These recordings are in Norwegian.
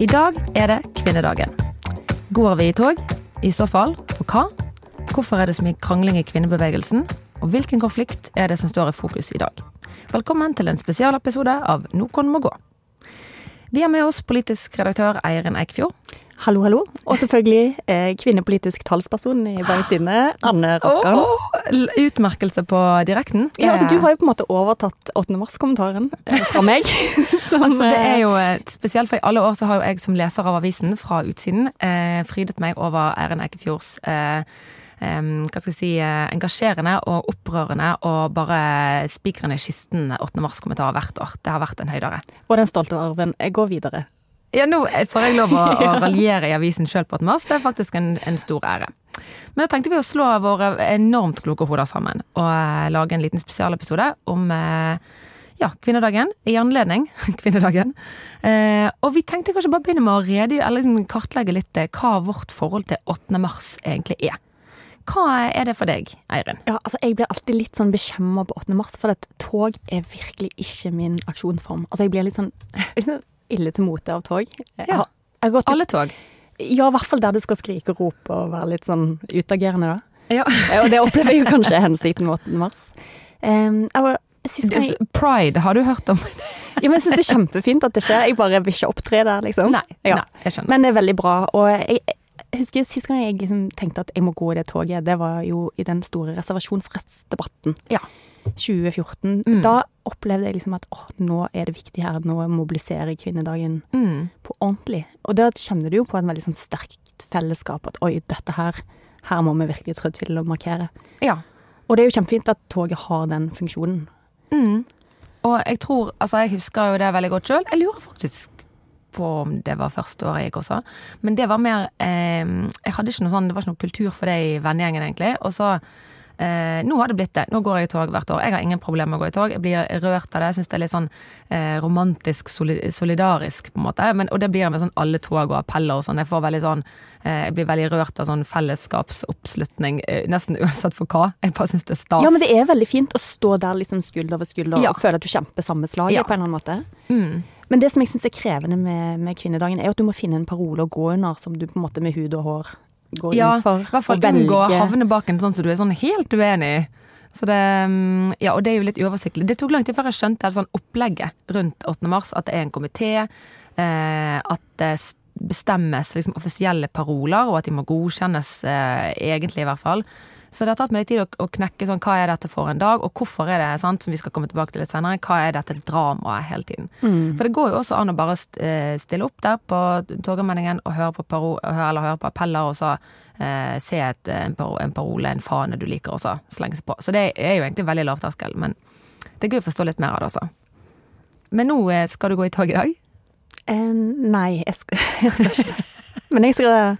I dag er det kvinnedagen. Går vi i tog? I så fall, for hva? Hvorfor er det så mye krangling i kvinnebevegelsen? Og hvilken konflikt er det som står i fokus i dag? Velkommen til en spesialepisode av Nokon må gå. Vi har med oss politisk redaktør Eirin Eikfjord. Hallo, hallo. Og selvfølgelig eh, kvinnepolitisk talsperson i Bergens Anne Rokkan. Oh, utmerkelse på direkten. Ja, altså Du har jo på en måte overtatt 8. mars-kommentaren eh, fra meg. som, altså, det er jo eh, spesielt, for i alle år så har jo jeg som leser av avisen fra utsiden eh, frydet meg over Eirin Eikefjords eh, hva skal jeg si, engasjerende og opprørende og bare spikrende kisten 8. mars-kommentar hvert år. Det har vært en høydere. Og den stolte arven. Jeg går videre. Ja, nå får jeg lov å, å raljere i avisen sjøl på 8. mars. Det er faktisk en, en, stor ære. Men da tenkte vi å slå våre enormt kloke hoder sammen og eh, lage en liten spesialepisode om eh, ja, kvinnedagen. I anledning kvinnedagen. Eh, og vi tenkte kanskje bare begynne med å redegjøre, eller liksom kartlegge litt hva vårt forhold til 8. mars egentlig er. Hva er det for deg, Eirin? Ja, altså Jeg blir alltid litt sånn bekymra på 8. mars, for at tog er virkelig ikke min aksjonsform. Altså Jeg blir sånn, litt sånn ille til mote av tog. Ja. Til, Alle tog? Ja, i hvert fall der du skal skrike og rope og være litt sånn utagerende, da. Ja. og det opplever jeg jo kanskje hensikten med 8. mars. Um, jeg, Pride, har du hørt om? det? ja, men Jeg syns det er kjempefint at det skjer. Jeg bare vil ikke opptre der, liksom. Nei, ja. nei jeg skjønner. Men det er veldig bra. Og jeg, jeg husker Sist gang jeg liksom tenkte at jeg må gå i det toget, det var jo i den store reservasjonsrettsdebatten. Ja. 2014. Mm. Da opplevde jeg liksom at åh, nå er det viktig her, nå mobiliserer kvinnedagen mm. på ordentlig. Og da kjenner du jo på en veldig sånn sterkt fellesskap at oi, dette her, her må vi virkelig trå til å markere. Ja. Og det er jo kjempefint at toget har den funksjonen. Mm. Og jeg tror, altså jeg husker jo det veldig godt sjøl. Jeg lurer faktisk på om det var første året jeg gikk også. Men det var mer eh, Jeg hadde ikke noe sånn, det var ikke noe kultur for det i vennegjengen, egentlig. Og så Eh, nå har det blitt det. Nå går jeg i tog hvert år. Jeg har ingen problemer med å gå i tog. Jeg blir rørt av det. Jeg syns det er litt sånn eh, romantisk solidarisk, på en måte. Men, og det blir med sånn alle tog og appeller og sånn. Jeg får veldig sånn eh, Jeg blir veldig rørt av sånn fellesskapsoppslutning, eh, nesten uansett for hva. Jeg bare syns det er stas. Ja, men det er veldig fint å stå der liksom skulder ved skulder ja. og føle at du kjemper samme slaget ja. på en eller annen måte. Mm. Men det som jeg syns er krevende med, med, kvinnedagen, er at du må finne en parole å gå under som du på en måte med hud og hår gå ja, inn for. I hvert fall unngå å havne bak en sånn som du er sånn helt uenig i. Så det, mm, ja, og det er jo litt uoversiktlig. Det tok lang tid før jeg skjønte sånn opplegget rundt 8. mars. At det er en komité. Eh, at det bestemmes liksom, offisielle paroler, og at de må godkjennes eh, egentlig, i hvert fall. Så det har tatt meg litt tid å, å, knekke sånn, hva er dette for en dag, og hvorfor er det sant, som vi skal komme tilbake til litt senere, hva er dette dramaet hele tiden. Mm. For det går jo også an å bare eh, stille opp der på Torgallmenningen og høre på, paro, eller høre på appeller, og så eh, se et, en, parole, en fane du liker, og så slenge seg på. Så det er jo egentlig veldig lavterskel, men det er gøy å forstå litt mer av det også. Men nå eh, skal du gå i tog i dag? Eh, nei, jeg skal, jeg skal ikke. Men jeg skal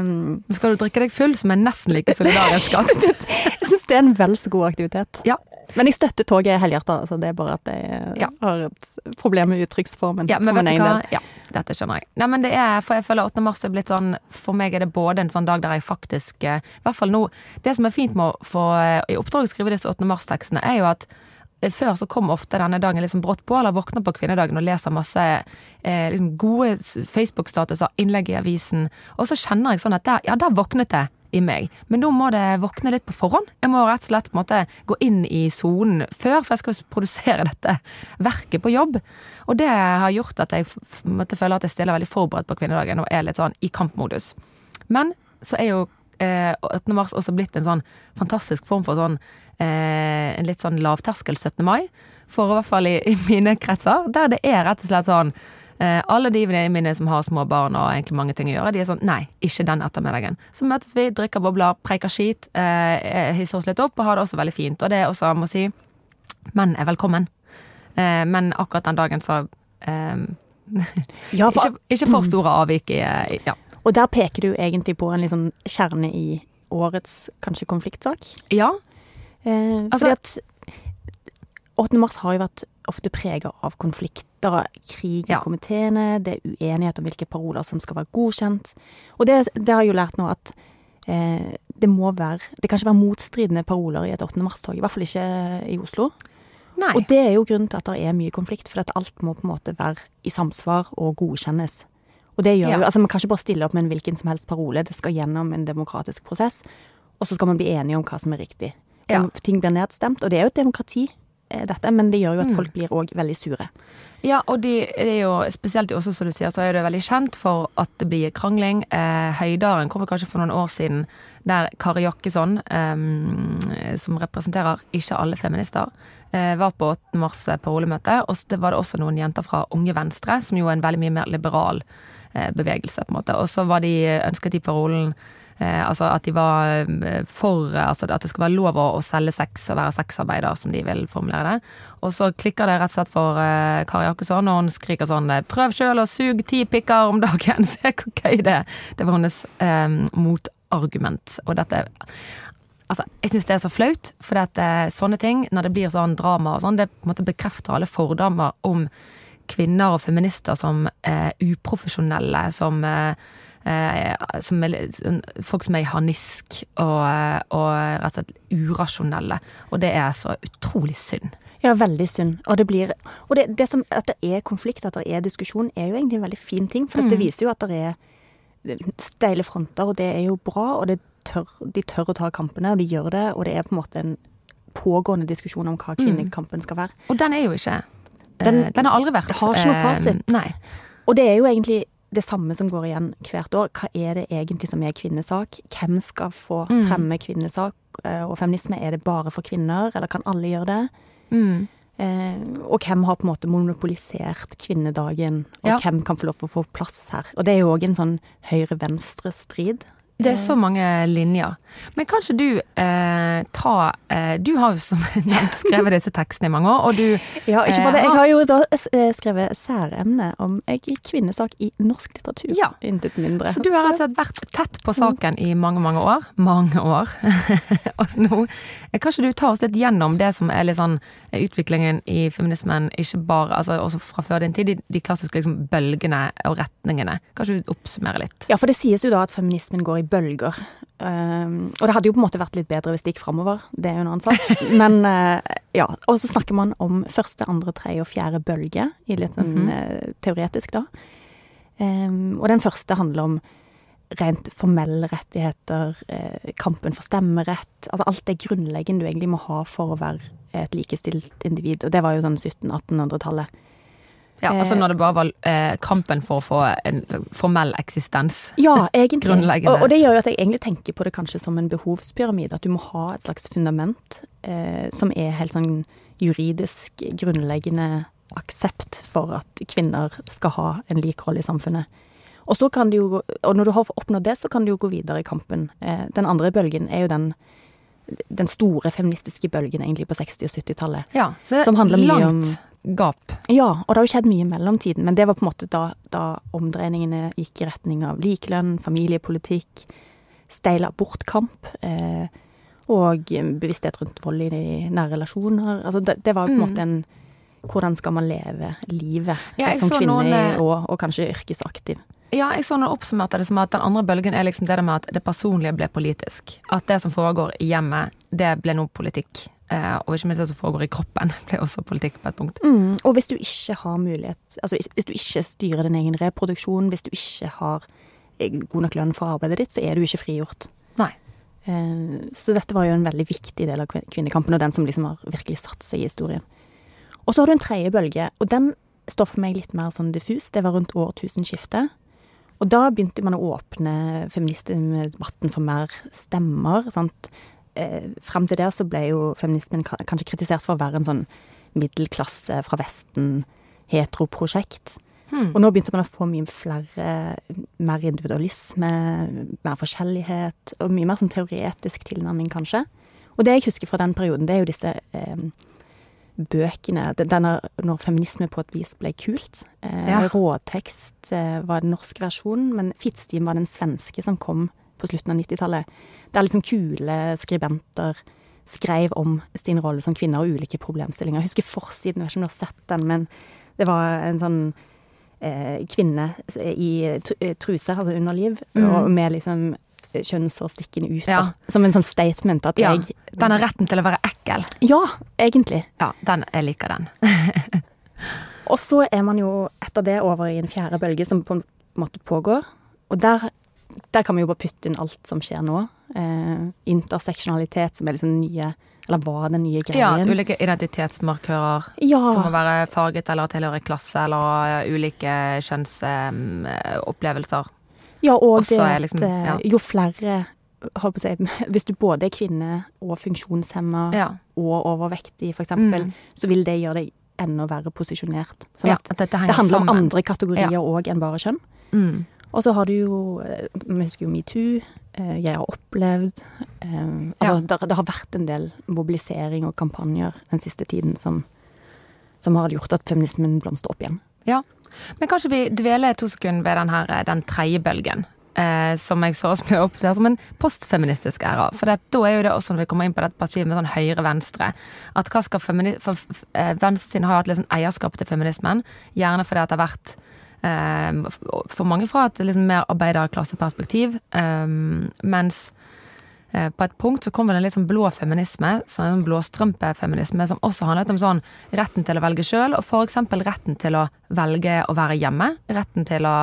um, Skal du drikke deg full, som er nesten like solidarisk? jeg syns det er en vel så god aktivitet. Ja. Men jeg støtter toget helhjerta. Altså det er bare at jeg ja. har et problem med uttrykksformen. Ja, men vet du hva? Ja, dette skjønner jeg. Nei, men det er, for jeg føler 8. mars er blitt sånn For meg er det både en sånn dag der jeg faktisk eh, I hvert fall nå Det som er fint med å få eh, i oppdrag å skrive disse 8. mars-tekstene, er jo at Eh, før så kom ofte denne dagen liksom brått på, eller våkner på kvinnedagen og leser masse eh, liksom gode Facebook-statuser, innlegg i avisen, og så kjenner jeg sånn at der, ja, der våknet det i meg. Men nå må det våkne litt på forhånd. Jeg må rett og slett på en måte gå inn i sonen før, for jeg skal produsere dette verket på jobb. Og det har gjort at jeg måtte føle at jeg stiller veldig forberedt på kvinnedagen og er litt sånn i kampmodus. Men så er jo eh, 8. mars også blitt en sånn fantastisk form for sånn eh, en litt sånn lavterskel 17. mai. For i hvert fall i, i mine kretser. Der det er rett og slett sånn eh, Alle de mine som har små barn og egentlig mange ting å gjøre, de er sånn Nei, ikke den ettermiddagen. Så møtes vi, drikker bobler, preiker skit, eh, hisser oss litt opp og har det også veldig fint. Og det er også, må si, menn er velkommen. Eh, men akkurat den dagen så eh, ja, for, ikke, ikke, for store avvik i, ja. Og der peker du egentlig på en liksom kjerne i årets kanskje konfliktsak? Ja, Eh, altså, fordi at 8. mars har jo vært ofte prega av konflikter, krig i ja. komiteene, det er uenighet om hvilke paroler som skal være godkjent. Og det, det har jeg jo lært nå at eh, det må være Det kan ikke være motstridende paroler i et 8. mars-tog. I hvert fall ikke i Oslo. Nei. Og det er jo grunnen til at det er mye konflikt, for at alt må på en måte være i samsvar og godkjennes. Og det gjør Ja. jo, altså Man kan ikke bare stille opp med en hvilken som helst parole. Det skal gjennom en demokratisk prosess. Og så skal man bli enige om hva som er riktig. Ja. Ting blir nedstemt. Og det er jo et demokrati, eh, dette, men det gjør jo at Mm. folk blir òg veldig sure. Ja, og de, det er jo spesielt også, som du sier, så er det veldig kjent for at det blir krangling. Eh, Høydaren kom kanskje for noen år siden der Kari Jakkesson, eh, som representerer ikke alle feminister, eh, var på 8. mars parolemøte. Og det var det også noen jenter fra Unge Venstre, som jo er en veldig mye mer liberal eh, bevegelse, på en måte. Og så var de, ønsket de parolen Eh, altså at de var eh, for altså at det skal være lov å, å selge sex og være sexarbeider, som de vil formulere det. Og så klikker det rett og slett for eh, Kari Jakkesson, og hun skriker sånn 'Prøv sjøl og sug ti pikker om dagen', se hvor gøy det er. Det var hennes eh, motargument. Og dette Altså, jeg syns det er så flaut, for eh, sånne ting, når det blir sånn drama og sånn, det på en måte bekrefter alle fordommer om kvinner og feminister som eh, uprofesjonelle, som eh, eh, som er, sånn- folk som er i harnisk og, eh, og rett og slett urasjonelle. Og det er så utrolig synd. Ja, veldig synd. Og det blir Og det, det som, at det er konflikt, at det er diskusjon, er jo egentlig en veldig fin ting. For det viser jo at det er steile fronter, og det er jo bra. Og det tør, de tør å ta kampene, og de gjør det. Og det er på en måte en pågående diskusjon om hva kvinnekampen skal være. Og den er jo ikke eh, Den- Den, har aldri vært Det har ikke noe eh, fasit. Nei. Og det er jo egentlig det samme som går igjen hvert år. Hva er det egentlig som er kvinnesak? Hvem skal få Mm. fremme kvinnesak eh, og feminisme? Er det bare for kvinner, eller kan alle gjøre det? Mm. Eh, og hvem har på en måte monopolisert kvinnedagen, og Ja. hvem kan få lov til å få plass her? Og det er jo òg en sånn høyre-venstre-strid. Det er så mange linjer. Men kan ikke du eh, ta eh, Du har jo som nevnt skrevet disse tekstene i mange år, og du Ja, ikke Eh, bare det. Jeg har- jo da eh, skrevet særemne om eh, kvinnesak i norsk litteratur. Ja. Intet mindre. Så du har altså vært tett på saken i mange, mange år. Mange år. og nå eh, kan ikke du ta oss litt gjennom det som er litt sånn eh, utviklingen i feminismen, ikke bare, altså også fra før din tid, de, de klassiske liksom bølgene og retningene. Kan ikke du oppsummere litt? Ja, for det sies jo da at feminismen går i bølger. Um, og det hadde jo på en måte vært litt bedre hvis det gikk framover, det er jo en annen sak. Men uh, ja. Og så snakker man om første, andre, tredje og fjerde bølge, i litt sånn Mhm. uh, teoretisk, da. Um, og den første handler om rent formelle rettigheter, uh, kampen for stemmerett. Altså alt det grunnleggende du egentlig må ha for å være et likestilt individ. Og det var jo sånn 1700-1800-tallet. Ja, Eh, altså når det bare var eh, kampen for å få en formell eksistens. Ja, egentlig. Og, og det gjør jo at jeg egentlig tenker på det kanskje som en behovspyramide. At du må ha et slags fundament eh, som er helt sånn juridisk grunnleggende aksept for at kvinner skal ha en lik rolle i samfunnet. Og så kan det jo, og når du har oppnådd det, så kan du jo gå videre i kampen. Eh, den andre bølgen er jo den, den store feministiske bølgen egentlig på 60- og 70-tallet. Ja, Som handler er mye langt gap. Ja, og det har jo skjedd mye i mellomtiden, men det var på en måte da, da omdreiningene gikk i retning av likelønn, familiepolitikk, steil abortkamp eh, og bevissthet rundt vold i nære relasjoner. Altså det, det var på en Mm. måte en Hvordan skal man leve livet Ja, som kvinne noen, eh, og, og kanskje yrkesaktiv? Ja, jeg så noen oppsummerte det som at den andre bølgen er liksom det med at det personlige ble politisk. At det som foregår i hjemmet, det ble nå politikk. Eh, og ikke minst det som foregår i kroppen, blir også politikk på et punkt. Mm, og hvis du ikke har mulighet Altså hvis du ikke styrer din egen reproduksjon, hvis du ikke har eh, god nok lønn for arbeidet ditt, så er du ikke frigjort. Nei. Eh, Så dette var jo en veldig viktig del av kvinnekampen, og den som liksom har virkelig satt seg i historien. Og så har du en tredje bølge, og den står for meg litt mer sånn diffus. Det var rundt årtusenskiftet. Og da begynte man å åpne feministdebatten for mer stemmer. sant? Eh, Frem til det så ble jo feminismen kanskje kritisert for å være en sånn middelklasse fra Vesten, heteroprosjekt. Hmm. Og nå begynte man å få mye flere, mer individualisme, mer forskjellighet, og mye mer sånn teoretisk tilnærming, kanskje. Og det jeg husker fra den perioden, det er jo disse eh, bøkene denne, Når feminisme på et vis ble kult. Eh, Ja. Råtekst eh, var den norske versjonen, men Fittstim var den svenske som kom på slutten av 90-tallet. Der liksom kule skribenter skrev om sin rolle som kvinne og ulike problemstillinger. Jeg husker forsiden, jeg vet ikke om du har sett den, men det var en sånn eh, kvinne i eh, truse, altså underliv, Mm. og med liksom kjønnshår stikkende ut, Ja. da. Som en sånn statement at Ja, jeg Den har retten til å være ekkel. Ja, egentlig. Ja, den, jeg liker den. Og så er man jo etter det over i en fjerde bølge, som på en måte pågår. Og der, der kan vi jo bare putte inn alt som skjer nå. Eh, interseksjonalitet, som er liksom nye Eller var den nye greien. Ja, at ulike identitetsmarkører Ja. som må være farget eller tilhøre klasse, eller eh, ulike kjønnsopplevelser. Ja, og Også det at liksom- eh, ja. jo flere si, Hvis du både er kvinne og funksjonshemma Ja. og overvektig, eksempel, Mm. så vil det gjøre deg enda verre posisjonert. Sånn at at det handler sammen. om andre kategorier òg enn bare kjønn. Mm. Og så har du jo eh, Vi husker jo metoo. eh, Jeg har opplevd eh, Altså, det, det har vært en del mobilisering og kampanjer den siste tiden som, som har gjort at feminismen blomstrer opp igjen. Ja. Men kanskje vi dveler to sekunder ved den, her, den tredje bølgen. Eh, som jeg så oss ble til, som en postfeministisk æra. For det, da er jo det også når vi kommer inn på dette partiet med sånn høyre-venstre. At hva skal for eh, Venstresiden har jo hatt liksom eierskap til feminismen. Gjerne fordi at det har vært for mange fra et liksom mer arbeiderklasseperspektiv. Eh, mens eh, på et punkt så kommer det en litt sånn blå feminisme, sånn blåstrømpefeminisme, som også handlet om sånn retten til å velge sjøl, og f.eks. retten til å velge å være hjemme. Retten til å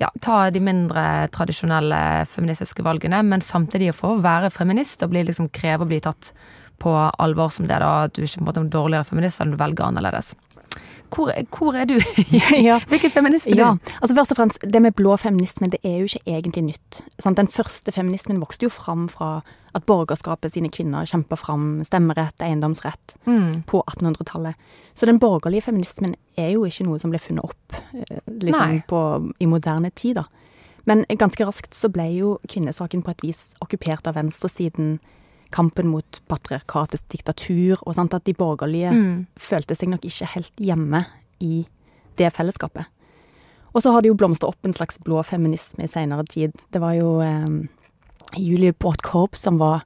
ja, ta de mindre tradisjonelle feministiske valgene, men samtidig få være feminist og bli, liksom, kreve å bli tatt på alvor som det, da, at du ikke er en dårligere feminist enn du velger annerledes. Hvor, hvor er du? ja. Hvilken feminist er du? Ja, altså først og fremst, Det med blå feminisme det er jo ikke egentlig nytt. Sant? Den første feminismen vokste jo fram fra at borgerskapet sine kvinner kjempa fram stemmerett, eiendomsrett, Mm. på 1800-tallet. Så den borgerlige feminismen er jo ikke noe som ble funnet opp eh, liksom på, i moderne tid. da. Men ganske raskt så ble jo kvinnesaken på et vis okkupert av venstresiden. Kampen mot patriarkatets diktatur, og sant, at de borgerlige Mm. følte seg nok ikke helt hjemme i det fellesskapet. Og så har det jo blomstra opp en slags blå feminisme i seinere tid. Det var jo eh, Julie Bortkorp som var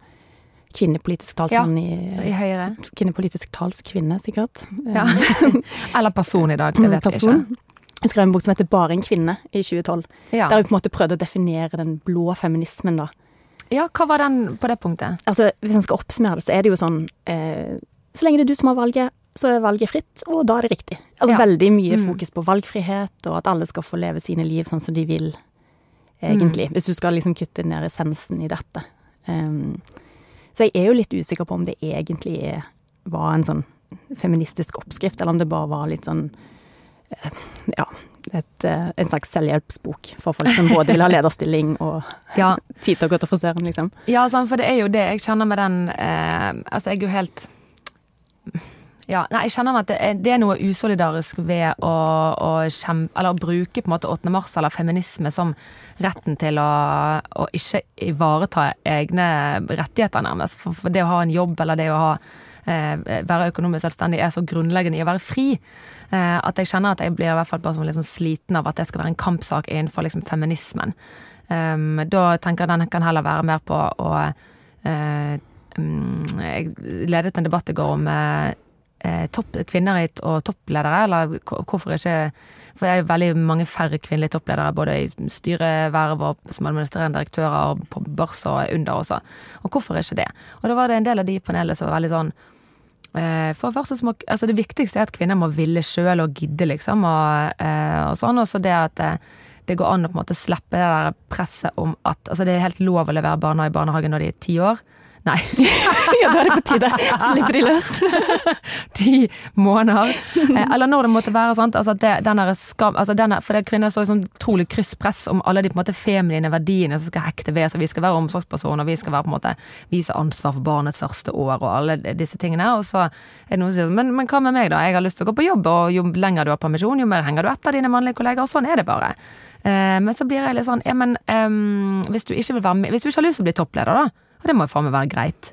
kvinnepolitisk talsmann I i Høyre? Kvinnepolitisk talskvinne, sikkert. Ja. Eh, Eller person i dag, det vet jeg ikke. Hun skrev en bok som heter 'Bare en kvinne' i 2012. Ja. Der hun på en måte prøvde å definere den blå feminismen, da. Ja, hva var den på det punktet? Altså, Hvis en skal oppsummere det, så er det jo sånn eh, Så lenge det er du som har valget, så er valget fritt, og da er det riktig. Altså Ja. Veldig mye Mm. fokus på valgfrihet, og at alle skal få leve sine liv sånn som de vil, egentlig. Hvis du skal liksom kutte ned essensen i dette. Um, så jeg er jo litt usikker på om det egentlig er, var en sånn feministisk oppskrift, eller om det bare var litt sånn eh, ja, et, eh, en slags selvhjelpsbok for folk som både vil ha lederstilling og Ja, tid til å gå til frisøren, liksom. Ja, for det er jo det jeg kjenner med den eh, Altså, jeg er jo helt ja, nei, jeg kjenner at det er, det er noe usolidarisk ved å, å, kjempe, eller å bruke på en måte 8. mars eller feminisme som retten til å, å ikke ivareta egne rettigheter, nærmest. For, for det å ha en jobb eller det å ha, være økonomisk selvstendig er så grunnleggende i å være fri. Eh, at jeg kjenner at jeg blir i hvert fall bare sånn sliten av at det skal være en kampsak innenfor liksom feminismen. Um, da tenker jeg den kan heller være mer på å eh, mm, Jeg ledet en debatt i går om eh, eh, topp, kvinner og toppledere, eller hvorfor ikke For det er jo veldig mange færre kvinnelige toppledere, både i styreverv og som administrerende direktører og på børs og under også. Og hvorfor ikke det? Og da var det en del av de i panelet som var veldig sånn eh, for det første må, altså det viktigste er at kvinner må ville sjøl og gidde, liksom, og, eh, og sånn. Og så det at det, det går an å på en måte slippe det der presset om at altså det er helt lov å levere barna i barnehagen når de er ti år. Nei, ja, da er det på tide. Slipper de løs. ti måneder. Eh, eller når det måtte være. sant, altså det, denne skam, altså denne, For det er kvinner så et sånn utrolig krysspress om alle de på en måte feminine verdiene som skal hekte ved seg. Vi skal være omsorgspersoner, vi skal være på en måte vise ansvar for barnets første år og alle disse tingene. Og så er det noen som sier sånn, men, men hva med meg, da? Jeg har lyst til å gå på jobb, og jo lenger du har permisjon, jo mer henger du etter dine mannlige kolleger. Sånn er det bare. Eh, men så blir jeg litt sånn Ja, men um, hvis du ikke vil være med Hvis du ikke har lyst til å bli toppleder, da, og det må jo faen meg være greit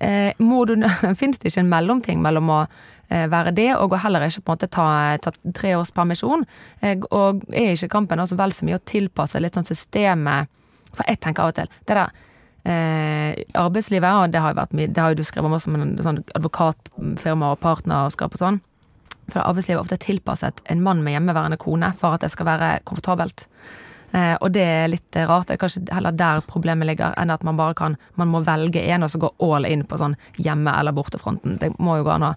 eh, Fins det ikke en mellomting mellom å eh, være det og å heller ikke på en måte ta, ta tre års permisjon? Eh, og er ikke kampen også vel så mye å tilpasse litt sånn systemet For jeg tenker av og til det der eh, arbeidslivet, og det har vært det har jo du skrevet om også med sånn advokatfirma og partnerskap og sånn. For arbeidslivet er ofte tilpasset en mann med hjemmeværende kone for at det skal være komfortabelt. Eh, og det er litt rart. Det er kanskje heller der problemet ligger, enn at man bare kan Man må velge en og så gå all in på sånn hjemme- eller bortefronten. Det må jo gå an å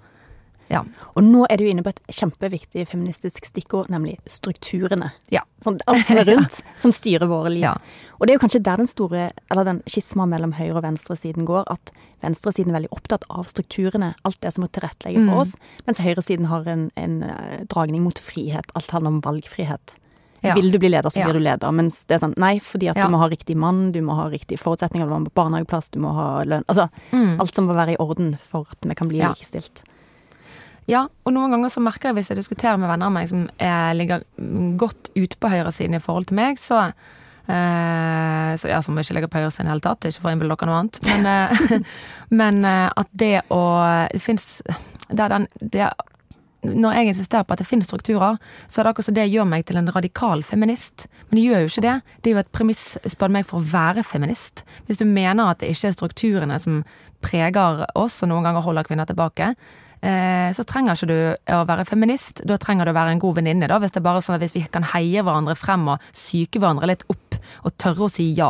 Ja. Og nå er du inne på et kjempeviktig feministisk stikkord, nemlig strukturene. Ja. Sånn, alt som er rundt, som styrer våre liv. Ja. Og det er jo kanskje der den store, eller den skisma mellom høyre- og venstresiden går, at venstresiden er veldig opptatt av strukturene, alt det som må tilrettelegge for Mm. oss, mens høyresiden har en, en eh, dragning mot frihet. Alt handler om valgfrihet. Ja. Vil du bli leder, så Ja. blir du leder. Mens det er sånn, nei, fordi at Ja. du må ha riktig mann, du må ha riktige forutsetninger, du må ha barnehageplass, du må ha lønn. Altså, Mm. alt som må være i orden for at vi kan bli Ja. likestilt. Ja, og noen ganger så merker jeg hvis jeg diskuterer med venner av meg som er, ligger godt ute på høyresiden i forhold til meg, så eh, så ja, som ikke ligger på høyresiden i det hele tatt, ikke for å innbille dere noe annet. Men, eh, men eh, at det å Det fins Det er den det, Når jeg insisterer på at det finnes strukturer, så er det akkurat som det gjør meg til en radikal feminist. Men det gjør jo ikke det. Det er jo et premiss, spør meg, for å være feminist. Hvis du mener at det ikke er strukturene som preger oss, og noen ganger holder kvinner tilbake, så trenger ikke du å være feminist. Da trenger du å være en god venninne. Hvis det er bare sånn at hvis vi kan heie hverandre frem og psyke hverandre litt opp, og tørre å si ja,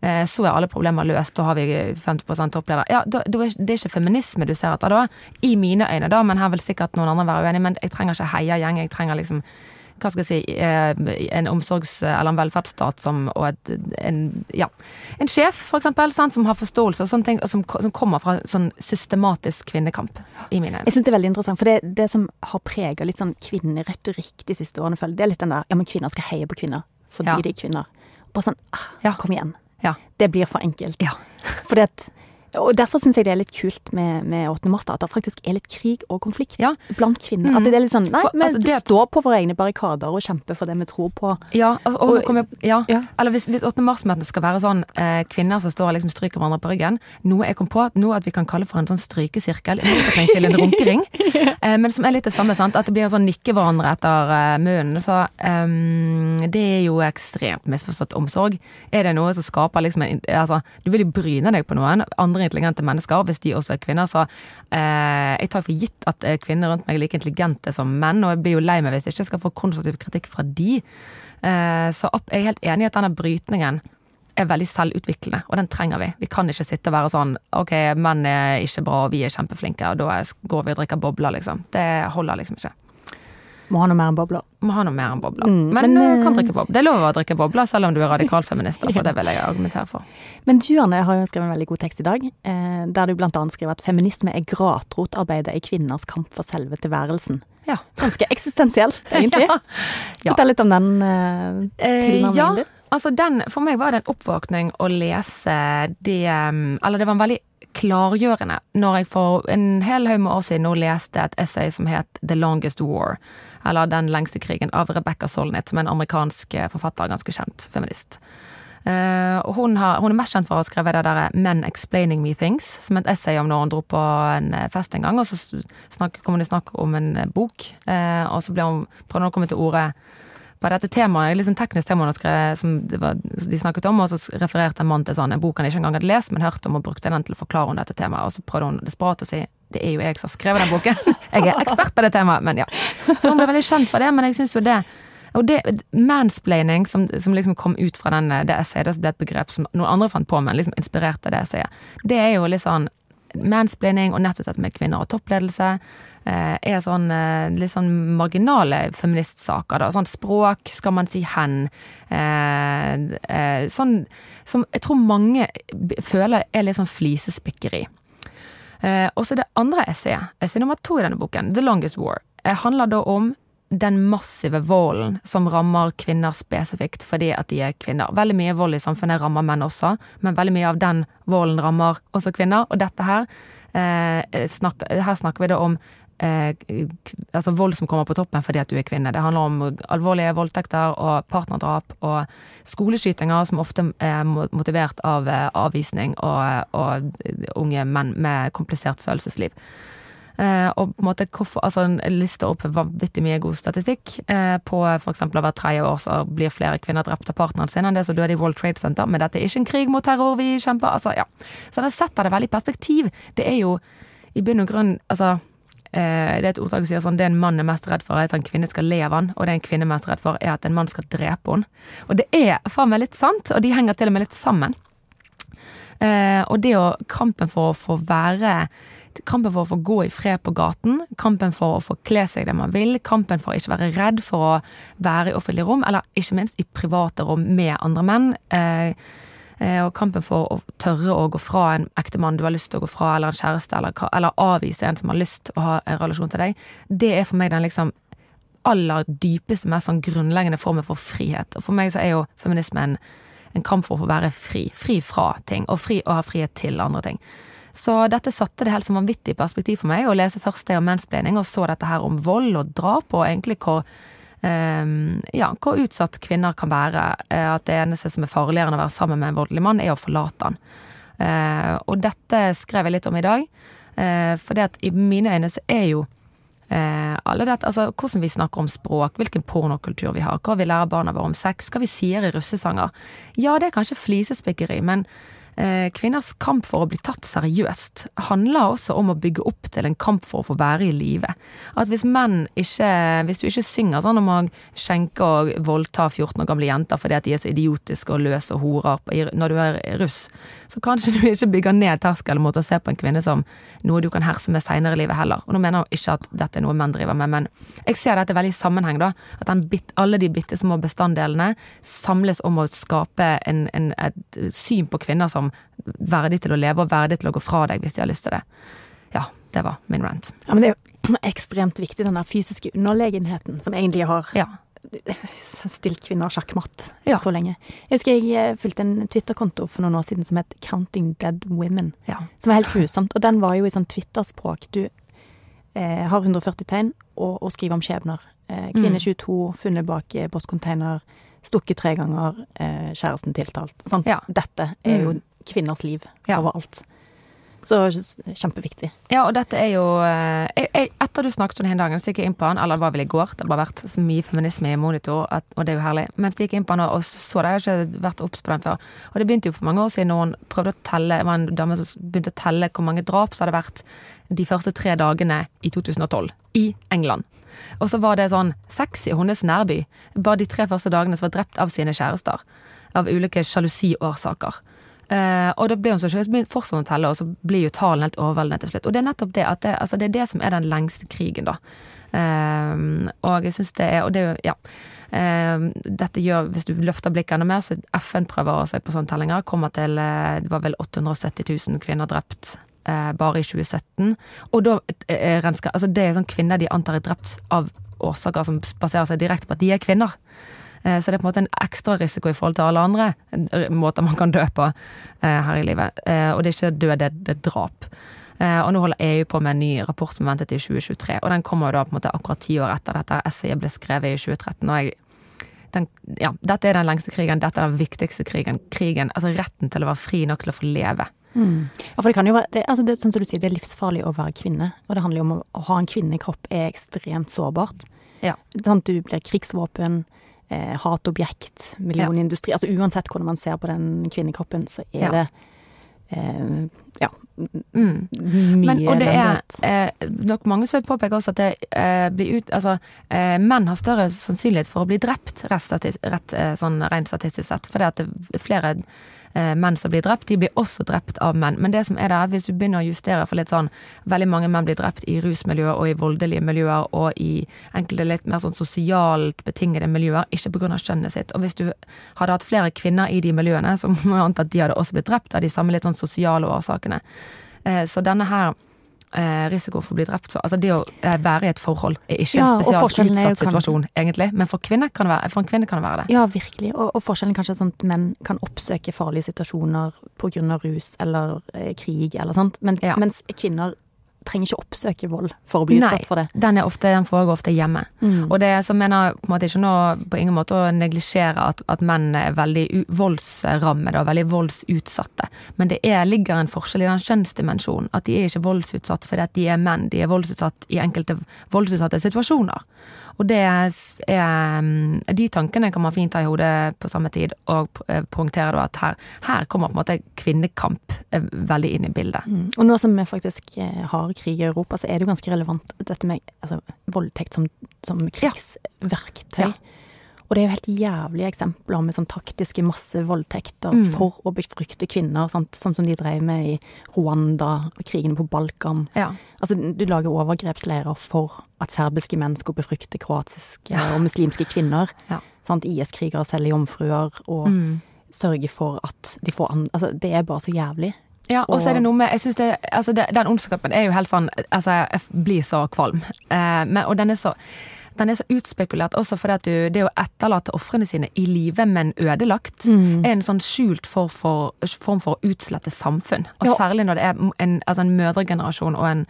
eh, så er alle problemer løst. Da har vi 50% toppleder. Ja, det er ikke feminisme du ser etter da, i mine øyne, da, men her vil sikkert noen andre være uenig. Men jeg trenger ikke heiagjeng. Jeg trenger liksom hva skal jeg si, eh, en omsorgs- eller en velferdsstat som, og et, en, ja, en sjef, for eksempel, sant, som har forståelse og sånne ting, og som, som kommer fra sånn systematisk kvinnekamp, i mine øyne. Jeg synes det er veldig interessant, for det, det som har prega litt sånn kvinneretorikk de siste årene, føler det er litt den der ja, men kvinner skal heie på kvinner fordi Ja. de er kvinner. Bare sånn ah, Ja. kom igjen. Ja. Det blir for enkelt. Ja. Fordi at og Derfor syns jeg det er litt kult med, med 8. mars, da, at det faktisk er litt krig og konflikt Ja. blant kvinner. Mm. At det er litt sånn Nei, vi altså, står på våre egne barrikader og kjemper for det vi tror på. Ja, altså, og, og, jeg, ja. Ja. Eller hvis, hvis 8. mars-møtene skal være sånn eh, kvinner som står og liksom stryker hverandre på ryggen Noe jeg kom på noe at vi kan kalle for en sånn strykesirkel, i motsetning til en runkering. eh, men som er litt det samme, sant. At det blir en sånn nikke hverandre etter eh, munnen. Så ehm, det er jo ekstremt misforstått omsorg. Er det noe som skaper liksom en Altså, du vil jo bryne deg på noen andre intelligente mennesker hvis de også er kvinner, så eh, jeg tar for gitt at eh, kvinner rundt meg er like intelligente som menn, og jeg blir jo lei meg hvis jeg ikke skal få konstruktiv kritikk fra de. Eh, så jeg er helt enig i at denne brytningen er veldig selvutviklende, og den trenger vi. Vi kan ikke sitte og være sånn ok, menn er ikke bra, og vi er kjempeflinke, og da går vi og drikker bobler, liksom. Det holder liksom ikke. Må ha noe mer enn bobler. Må ha noe mer enn bobler. Mm, men men, du kan eh, drikke bobler. Det er lov å drikke bobler selv om du er radikalfeminist, altså. Det vil jeg argumentere for. Men du, Anne, har jo skrevet en veldig god tekst i dag, eh, der du blant annet skriver at feminisme er gratrotarbeidet i kvinners kamp for selve tilværelsen. Ja. Ganske eksistensielt, egentlig. Ja. Fortell litt om den eh, Eh, tilnærmingen ja, din. altså den, for meg var det en oppvåkning å lese det Eller det var en veldig klargjørende når jeg for en hel haug med år siden nå leste et essay som het The Longest War. Eller Den lengste krigen av Rebecca Solnit, som er en amerikansk eh, forfatter, ganske kjent feminist. Uh, hun, har, hun er mest kjent for å ha skrevet det der 'Men Explaining Me Things', som et essay om når hun dro på en eh, fest en gang, og så snakk, kom hun i snakk om en eh, bok, uh, og så ble hun, prøvde hun å komme til orde på dette temaet, sånn teknisk tema hun har som var, de snakket om, og så refererte en mann til sånn, en bok han ikke engang hadde lest, men hørt om, og brukte den til å forklare om dette temaet, og så prøvde hun desperat å si det er jo jeg som har skrevet den boken. Jeg er ekspert på det temaet, men ja. Så hun ble veldig kjent for det, men jeg syns jo det og det, mansplaining som, som liksom kom ut fra den, det essayet, det ble et begrep som noen andre fant på, men liksom inspirerte det essayet. Det er jo litt sånn mansplaining og nettopp dette med kvinner og toppledelse eh, er sånn eh, litt sånn marginale feministsaker. da, sånn Språk, skal man si hen? Eh, sånn som jeg tror mange føler er litt sånn flisespikkeri. Og så det andre essayet, essay nummer to i denne boken, The Longest War, handler da om den massive volden som rammer kvinner spesifikt fordi at de er kvinner. Veldig mye vold i samfunnet rammer menn også, men veldig mye av den volden rammer også kvinner. Og dette her, eh, snak, her snakker vi da om eh, altså vold som kommer på toppen fordi at du er kvinne. Det handler om alvorlige voldtekter og partnerdrap og skoleskytinger som ofte er motivert av eh, avvisning og, og unge menn med komplisert følelsesliv. Eh, og på en måte hvorfor, altså en liste opp vanvittig mye god statistikk eh, på f.eks. hver tredje år så blir flere kvinner drept av partneren sin enn det som døde i World Trade Center, men dette er ikke en krig mot terror vi kjemper. altså ja. Så den setter det veldig i perspektiv. Det er jo i bunn og grunn altså eh, det er et ordtak som sier sånn det en mann er mest redd for, er at en kvinne skal le av han, og det en kvinne er mest redd for, er at en mann skal drepe henne. Og det er faen meg litt sant, og de henger til og med litt sammen. Eh, og det å kampen for å få være Kampen for å få gå i fred på gaten, kampen for å få kle seg det man vil, kampen for å ikke være redd for å være i offentlige rom, eller ikke minst i private rom med andre menn. Eh, eh, og kampen for å tørre å gå fra en ektemann du har lyst til å gå fra, eller en kjæreste, eller, eller avvise en som har lyst til å ha en relasjon til deg, det er for meg den liksom aller dypeste, mest sånn grunnleggende formen for frihet. Og for meg så er jo feminisme en, en kamp for å få være fri. Fri fra ting, og fri å ha frihet til andre ting. Så dette satte det helt som vanvittig perspektiv for meg, å lese først det om mensplaining, og så dette her om vold og drap, og egentlig hvor Um, ja, hvor utsatt kvinner kan være. Uh, at det eneste som er farligere enn å være sammen med en voldelig mann, er å forlate han. Uh, og dette skrev jeg litt om i dag. Uh, for det at i mine øyne så er jo Eh, alle dette, altså Hvordan vi snakker om språk, hvilken pornokultur vi har, hva vi lærer barna våre om sex, hva vi sier i russesanger. Ja, det er kanskje flisespikkeri, men Eh, kvinners kamp for å bli tatt seriøst handler også om å bygge opp til en kamp for å få være i live. At hvis menn ikke Hvis du ikke synger sånn om å skjenke og voldta 14 år gamle jenter fordi at de er så idiotiske og løse og horer når du er russ, så kanskje du ikke bygger ned terskelen mot å se på en kvinne som noe du kan herse med seinere i livet heller. Og nå mener jeg ikke at dette er noe menn driver med, men jeg ser dette veldig i sammenheng, da. At bit, alle de bitte små bestanddelene samles om å skape en, en, et syn på kvinner som som verdig til å leve og verdig til å gå fra deg hvis de har lyst til det. Ja, det var min rant. Ja, men det er jo ekstremt viktig, den der fysiske underlegenheten som egentlig har ja. stilt kvinner sjakkmatt ja. så lenge. Jeg husker jeg eh, fulgte en Twitter-konto for noen år siden som het Counting Dead Women. Ja. Som var helt grusomt. Og den var jo i sånn Twitter-språk. Du eh, har 140 tegn og, og skriver om skjebner. Eh, kvinne 22 mm. funnet bak eh, postcontainer. Stukket tre ganger. Eh, kjæresten tiltalt. Ja. Dette er jo mm kvinners liv ja. overalt. Så kjempeviktig. Ja, og dette er jo eh, jeg, jeg, Etter du snakket om det en dagen, så gikk jeg inn på han, eller det var vel i går, det har bare vært så mye feminisme i monitor, at, og det er jo herlig. men jeg gikk inn på han og så det, jeg har ikke vært obs på den før. Og det begynte jo for mange år siden når hun prøvde å telle, det var en dame som begynte å telle hvor mange drap som hadde vært de første tre dagene i 2012 i England. Og så var det sånn sexy hennes nærby. Bare de tre første dagene som var drept av sine kjærester. Av ulike sjalusiårsaker. Uh, og da blir hun så sjøl, så fortsetter hun å telle, og så blir jo tallene helt overveldende til slutt. Og det er nettopp det at det, altså det er det som er den lengste krigen, da. Uh, og jeg syns det er Og det er jo, ja. Uh, dette gjør, hvis du løfter blikket enda mer, så FN prøver seg på sånne tellinger. Kommer til Det var vel 870 000 kvinner drept bare i 2017. Og da rensker Altså, det er sånn kvinner de antar er drept av årsaker som baserer seg direkte på at de er kvinner. Eh, så det er på en måte en ekstra risiko i forhold til alle andre måter man kan dø på eh, her i livet. Eh, og det er ikke død, det, er drap. Og nå holder EU på med en ny rapport som ventet i 2023, og den kommer jo da på en måte akkurat ti år etter dette essayet ble skrevet i 2013. og jeg den, ja, dette er den lengste krigen, dette er den viktigste krigen. Krigen, altså retten til å være fri nok til å få leve. Mm. Ja, for det kan jo være, det, altså det, sånn som du sier, det er livsfarlig å være kvinne. Og det handler jo om å, å ha en kvinnekropp er ekstremt sårbart. Ja. Sånn, du blir krigsvåpen, eh, hatobjekt, millionindustri. Ja. Altså uansett hvordan man ser på den kvinnekroppen, så er ja. det eh, ja, mm. mye Men, og det er eh, nok mange som vil påpeke også at det eh, blir ut Altså, eh, menn har større sannsynlighet for å bli drept, rett, rett eh, sånn rent statistisk sett. Fordi at det flere eh, menn som blir drept, de blir også drept av menn. Men det som er det, at hvis du begynner å justere for litt sånn Veldig mange menn blir drept i rusmiljøer og i voldelige miljøer og i enkelte litt mer sånn sosialt betingede miljøer, ikke pga. kjønnet sitt. Og hvis du hadde hatt flere kvinner i de miljøene, så må jeg anta at de hadde også blitt drept av de samme litt sånn sosiale årsakene. Eh, så denne her eh, risiko for å bli drept. Så, altså det å eh, være i et forhold er ikke ja, en spesielt utsatt situasjon, kan... egentlig. Men for, kan være, for, en kvinne kan det være det. Ja, virkelig. Og, og forskjellen kanskje er sånn at menn kan oppsøke farlige situasjoner pga. rus eller eh, krig eller sånt, Men, ja. mens kvinner trenger ikke oppsøke vold for å bli utsatt for det. Den, er ofte, den foregår ofte hjemme. Mm. Og det som mener på en måte ikke noe på ingen måte å neglisjere at, at menn er veldig voldsrammede og veldig voldsutsatte. Men det er, ligger en forskjell i den kjønnsdimensjonen. At de er ikke voldsutsatt fordi at de er menn, de er voldsutsatt i enkelte voldsutsatte situasjoner. Og det er mm, De tankene kan man fint ha i hodet på samme tid, og eh, poengtere da at her, her, kommer på en måte kvinnekamp eh, veldig inn i bildet. Mm. Og nå som vi faktisk eh, har krig i Europa, så er det jo ganske relevant dette med altså, voldtekt som, som krigsverktøy. Ja. Ja. Og det er jo helt jævlige eksempler med sånn taktiske massevoldtekter Mm. for å befrukte kvinner, sant? sånn som de drev med i Rwanda, krigene på Balkan. Ja. Altså, du lager overgrepsleirer for at serbiske menn skulle befrukte kroatiske og muslimske kvinner. Ja. IS-krigere selger jomfruer og Mm. sørger for at de får an... Altså, det er bare så jævlig. Ja, og så er det noe med jeg synes det, altså det, Den ondskapen er jo helt sånn Altså, jeg blir så kvalm. Eh, men, og den er så den er så utspekulert også fordi at du, det å etterlate ofrene sine i live, men ødelagt, Mm. er en sånn skjult form for, form for å utslette samfunn. Og Ja. særlig når det er en, altså en mødregenerasjon og en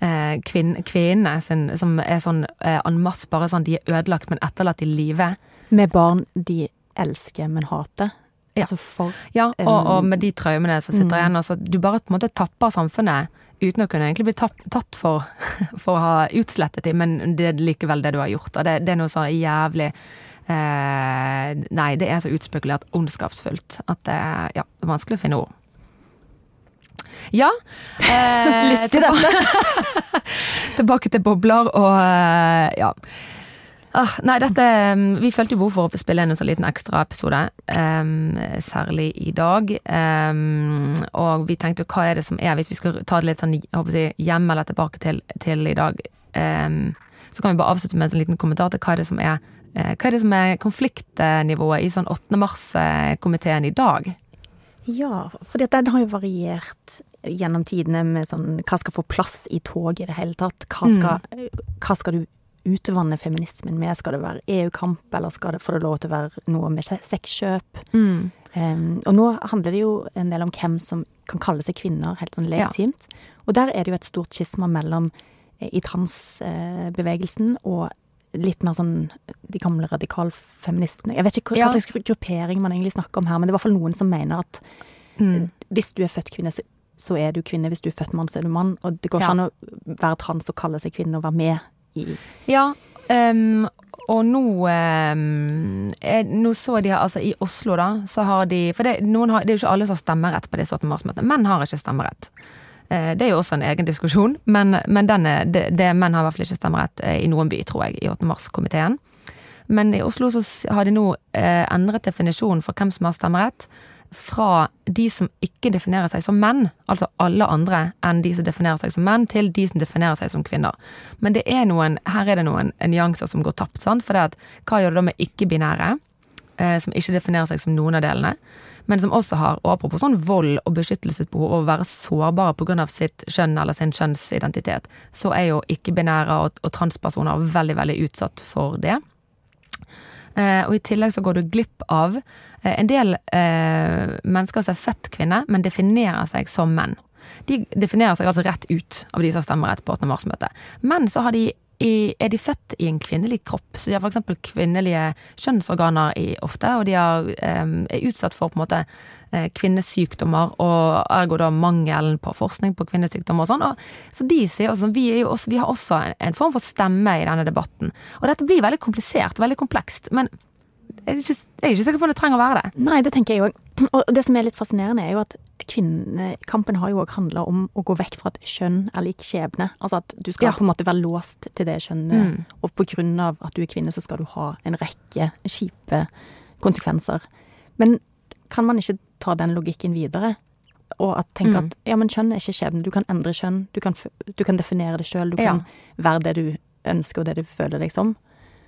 eh, kvinne, kvinne sin, som er sånn eh, en masse bare sånn de er ødelagt, men etterlatt i live. Med barn de elsker, men hater. Ja. Altså for Ja, og, og med de traumene som sitter Mm. igjen. Altså, du bare på en måte tapper samfunnet uten å kunne egentlig bli tatt for, for å ha utslettet dem, men det er likevel det du har gjort. Det, det er noe sånn jævlig eh, Nei, det er så utspekulert ondskapsfullt at det ja, er vanskelig å finne ord. Ja. Eh, Lystig, dette. tilbake til bobler og eh, ja. Ah, nei, dette mm, Vi følte jo behov for å spille inn en sånn liten ekstraepisode, um, særlig i dag. Um, og vi tenkte hva er det som er, hvis vi skal ta det litt sånn jeg hjem eller tilbake til, til i dag, um, så kan vi bare avslutte med en sånn liten kommentar til hva er det som er eh, hva er det som er konfliktnivået i sånn 8. mars-komiteen i dag? Ja, for den har jo variert gjennom tidene med sånn Hva skal få plass i toget i det hele tatt? Hva skal, hva skal du utvanne feminismen med? Skal det være EU-kamp, eller skal det få det lov til å være noe med se- sexkjøp? Mm. Um, og nå handler det jo en del om hvem som kan kalle seg kvinner, helt sånn legitimt. Og der er det jo et stort skisma mellom eh, i transbevegelsen og litt mer sånn de gamle radikalfeministene. Jeg vet ikke hva, Ja. hva slags gruppering man egentlig snakker om her, men det er i hvert fall noen som mener at Mm. hvis du er født kvinne, så, så er du kvinne. Hvis du er født mann, så er du mann. Og det går ikke Ja. an å være trans og kalle seg kvinne og være med i Ja, um, og nå um, er, Nå så de altså i Oslo, da, så har de For det, har, det er jo ikke alle som har stemmerett på disse 8. mars-møtene. Menn har ikke stemmerett. Eh, Det er jo også en egen diskusjon, men, men den er, det, det, menn har i hvert fall ikke stemmerett eh, i noen by, tror jeg, i 8. mars-komiteen. Men i Oslo så har de nå eh, endret definisjonen for hvem som har stemmerett, fra de som ikke definerer seg som menn, altså alle andre enn de som definerer seg som menn, til de som definerer seg som kvinner. Men det er noen, her er det noen nyanser som går tapt, sant? For det at, hva gjør det da med ikke-binære, eh, som ikke definerer seg som noen av delene, men som også har, og apropos sånn vold og beskyttelsesbehov og å være sårbare pga. sitt kjønn eller sin kjønnsidentitet, så er jo ikke-binære og, og transpersoner veldig, veldig utsatt for det. Eh, og i tillegg så går du glipp av eh, en del eh, mennesker som er født kvinne, men definerer seg som menn. De definerer seg altså rett ut av de som har stemmerett på 8. mars-møtet. Men så har de er de født i en kvinnelig kropp, så de har f.eks. kvinnelige kjønnsorganer i, ofte, og de har, eh, er utsatt for på en måte kvinnesykdommer, og ergo da mangelen på forskning på kvinnesykdommer og sånn. Og, så de sier også, vi, er jo også, vi har også en, en form for stemme i denne debatten. Og dette blir veldig komplisert, veldig komplekst, men jeg er ikke, jeg er ikke sikker på om det trenger å være det. Nei, det tenker jeg òg. Og det som er litt fascinerende, er jo at kvinnekampen har jo òg handla om å gå vekk fra et kjønn er lik skjebne. Altså at du skal Ja. på en måte være låst til det kjønnet, Mm. og på grunn av at du er kvinne, så skal du ha en rekke kjipe konsekvenser. Men kan man ikke ta den logikken videre? Og at tenke Mm. at ja, men kjønn er ikke skjebne. Du kan endre kjønn. Du kan, du kan definere det sjøl. Du Ja. kan være det du ønsker, og det du føler deg som.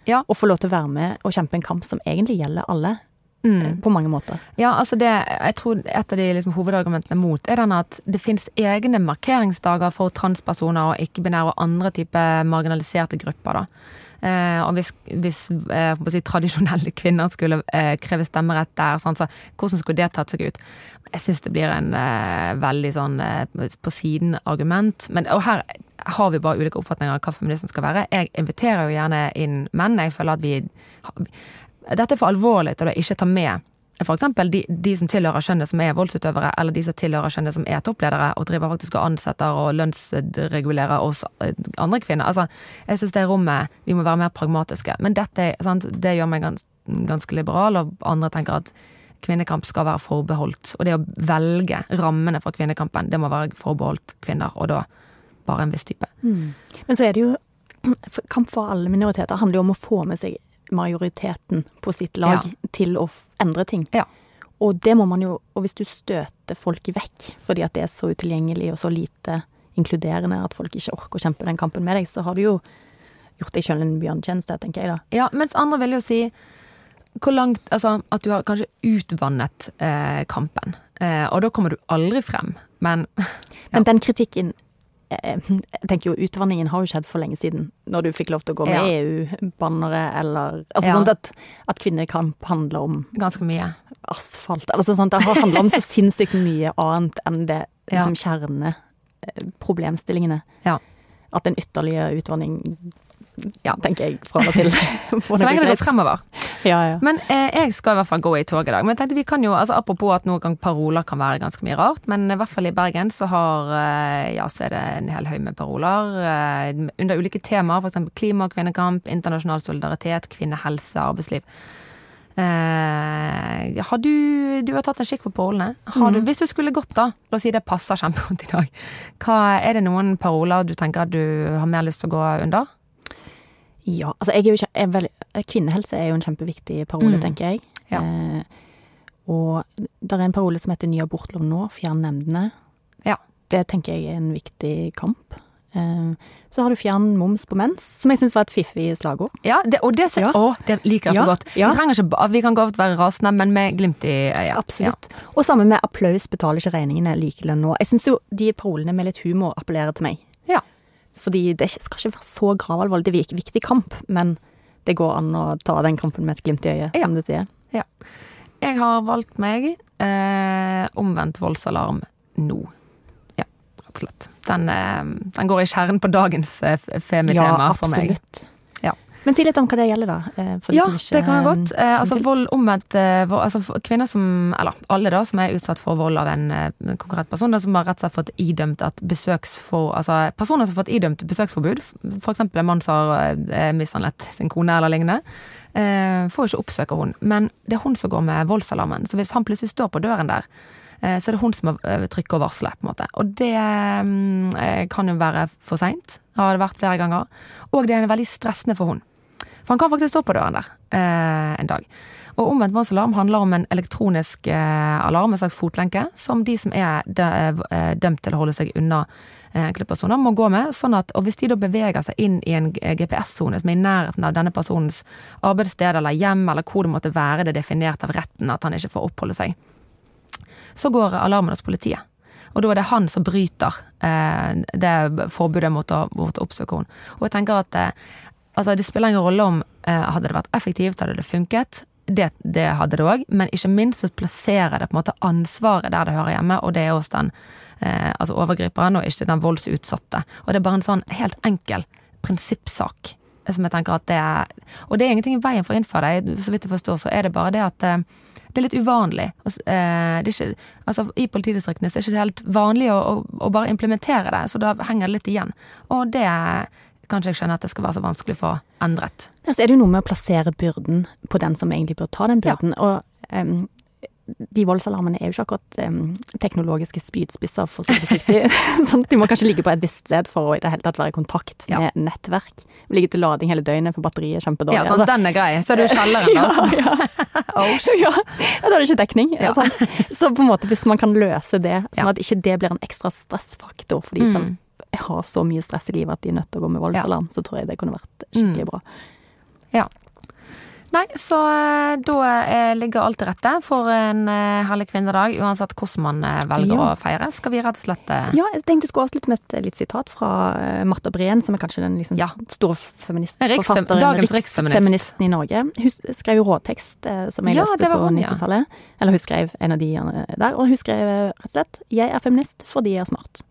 Ja. Og få lov til å være med og kjempe en kamp som egentlig gjelder alle. Mm. På mange måter. Ja, altså det, jeg tror et av de liksom hovedargumentene mot er den at det finnes egne markeringsdager for transpersoner og ikke-binære og andre typer marginaliserte grupper. da. Eh, og hvis, hvis eh, si, tradisjonelle kvinner skulle eh, kreve stemmerett der, sånn, så hvordan skulle det tatt seg ut? Jeg syns det blir en veldig sånn på siden-argument. Men og her har vi bare ulike oppfatninger av hva feminisme skal være. Jeg inviterer jo gjerne inn menn. Jeg føler at vi dette er for alvorlig til å ikke ta med f.eks. De, de som tilhører kjønnet som er voldsutøvere, eller de som tilhører kjønnet som er toppledere, og driver faktisk og ansetter og lønnsregulerer oss eh, andre kvinner. Altså, jeg syns det rommet Vi må være mer pragmatiske. Men dette sant, det gjør meg gans, ganske liberal, og andre tenker at kvinnekamp skal være forbeholdt. Og det å velge rammene for kvinnekampen, det må være forbeholdt kvinner, og da bare en viss type. Men så er det jo Kamp for alle minoriteter handler jo om å få med seg majoriteten på sitt lag Ja. til å endre ting. Ja. Og det må man jo Og hvis du støter folk vekk fordi at det er så utilgjengelig og så lite inkluderende at folk ikke orker å kjempe den kampen med deg, så har du jo gjort deg sjøl en bjørnetjeneste, tenker jeg da. Ja, mens andre vil jo si hvor langt, altså, at du har kanskje utvannet eh, kampen. Eh, og da kommer du aldri frem. Men Men den kritikken jeg tenker jo Utvanningen har jo skjedd for lenge siden, når du fikk lov til å gå med Ja. EU-bannere eller Altså Ja. sånn at, at kvinnekamp handler om ganske mye. asfalt eller sånn? Det har handla om så sinnssykt mye annet enn det Ja. liksom kjerneproblemstillingene. Ja. At en ytterligere utvanning Ja. tenker jeg fra og til. Så lenge det går fremover. Ja, ja. Men eh, jeg skal i hvert fall gå i tog i dag. Men jeg tenkte vi kan jo, altså Apropos at noen gang paroler kan være ganske mye rart, men i hvert fall i Bergen så har eh, ja, så er det en hel haug med paroler eh, under ulike temaer. F.eks. klima og kvinnekamp, internasjonal solidaritet, kvinnehelse, arbeidsliv. Eh, har du, du har tatt en kikk på parolene. Har du, hvis du skulle gått, da, la oss si det passer kjempegodt i dag, hva, er det noen paroler du tenker at du har mer lyst til å gå under? Ja, altså jeg er jo er veldig, Kvinnehelse er jo en kjempeviktig parole, Mm. tenker jeg. Ja. Eh, og det er en parole som heter Ny abortlov nå, fjern nemndene. Ja. Det tenker jeg er en viktig kamp. Eh, så har du fjern moms på mens, som jeg syns var et fiffig slagord. Ja, det, og det, Ja. å, det liker jeg så godt. Vi ikke Vi kan godt være rasende, men med glimt i øyet. Absolutt. Og sammen med applaus betaler ikke regningene likelønn nå. Jeg syns jo de parolene med litt humor appellerer til meg. Ja. Fordi det skal ikke være så gravalvorlig. Det er en viktig kamp, men det går an å ta den kampen med et glimt i øyet, Ja. som du sier. Ja. Jeg har valgt meg eh, omvendt voldsalarm nå. Ja, rett og slett. Den, eh, den går i kjernen på dagens eh, femitema for meg. Ja, absolutt. Men si litt om hva det gjelder, da. eh, Ja, det kan jeg godt. Eh, altså vold omvendt eh, altså kvinner som, eller alle da, som er utsatt for vold av en konkurrent konkret person, da, som har rett og slett fått idømt at besøksfor, altså personer som har fått idømt besøksforbud, f.eks. en mann som har eh, mishandlet sin kone eller lignende, eh, får jo ikke oppsøke hun. Men det er hun som går med voldsalarmen. Så hvis han plutselig står på døren der, eh, så er det hun som må eh, trykke og varsle, på en måte. Og det mm, eh, kan jo være for seint, har det vært flere ganger. Og det er veldig stressende for hun. For han kan faktisk stå på døren der eh, en dag. Og omvendt voldsalarm handler om en elektronisk eh, alarm, en slags fotlenke, som de som er eh, dømt til å holde seg unna eh, enkeltpersoner, må gå med. sånn at, Og hvis de da beveger seg inn i en GPS-sone som er i nærheten av denne personens arbeidssted eller hjem, eller hvor det måtte være det er definert av retten at han ikke får oppholde seg, så går alarmen hos politiet. Og da er det han som bryter eh, det forbudet mot å, mot å oppsøke henne. Og jeg tenker at eh, altså, det spiller ingen rolle om eh, hadde det vært effektivt, hadde det funket. Det, det hadde det òg, men ikke minst så plasserer det på en måte ansvaret der det hører hjemme, og det er hos den eh, altså overgriperen, og ikke den voldsutsatte. Og det er bare en sånn helt enkel prinsippsak som jeg tenker at det er Og det er ingenting i veien for å innføre det, så vidt jeg forstår, så er det bare det at eh, det er litt uvanlig. Eh, er ikke, altså, I politidistriktene så er det ikke helt vanlig å, å, å bare implementere det, så da henger det litt igjen. Og det kan ikke jeg skjønne at det skal være så vanskelig å få endret. Ja, så er det jo noe med å plassere byrden på den som egentlig bør ta den byrden. Og um, de voldsalarmene er jo ikke akkurat um, teknologiske spydspisser, for å si det forsiktig. sånn, de må kanskje ligge på et visst sted for å i det hele tatt være i kontakt Ja. med nettverk. Ligge til lading hele døgnet, for batteriet er kjempedårlig. Ja, sånn, altså. Den er grei. Så er du i kjelleren, ja, altså. ja, Oh, ja, da er det ikke dekning. Ja. Så på en måte hvis man kan løse det, sånn at ikke det blir en ekstra stressfaktor for de som Mm. Har så mye stress i livet at de er nødt til å gå med voldsalarm, så tror jeg det kunne vært Mm. skikkelig bra. Nei, så eh, da eh, ligger alt til rette for en eh, herlig kvinnedag, uansett hvordan man velger Ja. å feire. Skal vi rett og slett Ja, jeg tenkte jeg skulle avslutte med et litt sitat fra Marta Breen, som er kanskje den liksom Ja. store feministforfatteren. dagens riksfeminist. riksfeministen i Norge. Hun skrev jo råtekst, som jeg Ja, leste på 90-tallet. Eller hun skrev en av de der, og hun skrev rett og slett 'Jeg er feminist fordi jeg er smart'.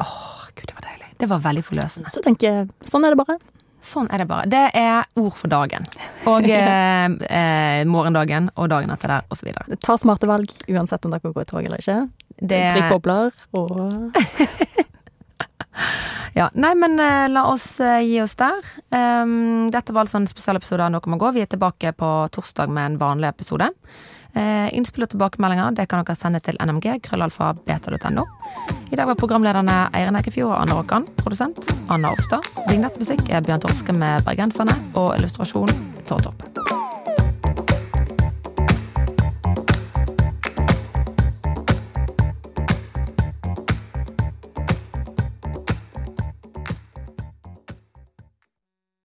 Åh, gud, det var deilig. Det var veldig forløsende. Så tenker jeg, sånn er det bare. Sånn er det bare. Det er ord for dagen. Og eh, eh, morgendagen og dagen etter der, osv. Ta smarte valg, uansett om dere går i tog eller ikke. Drikk bobler og Ja, nei, men eh, la oss eh, gi oss der. Um, dette var altså en spesialepisode av Noe må gå. Vi er tilbake på torsdag med en vanlig episode. Eh, innspill og tilbakemeldinger det kan dere sende til nmg, krøllalfa, beta.no. I dag var programlederne Eirin Eikefjord og Anne Rokkan. Produsent Anna Offstad. Vignettmusikk er Bjørn Torske med Bergenserne. Og illustrasjon Tore Torp.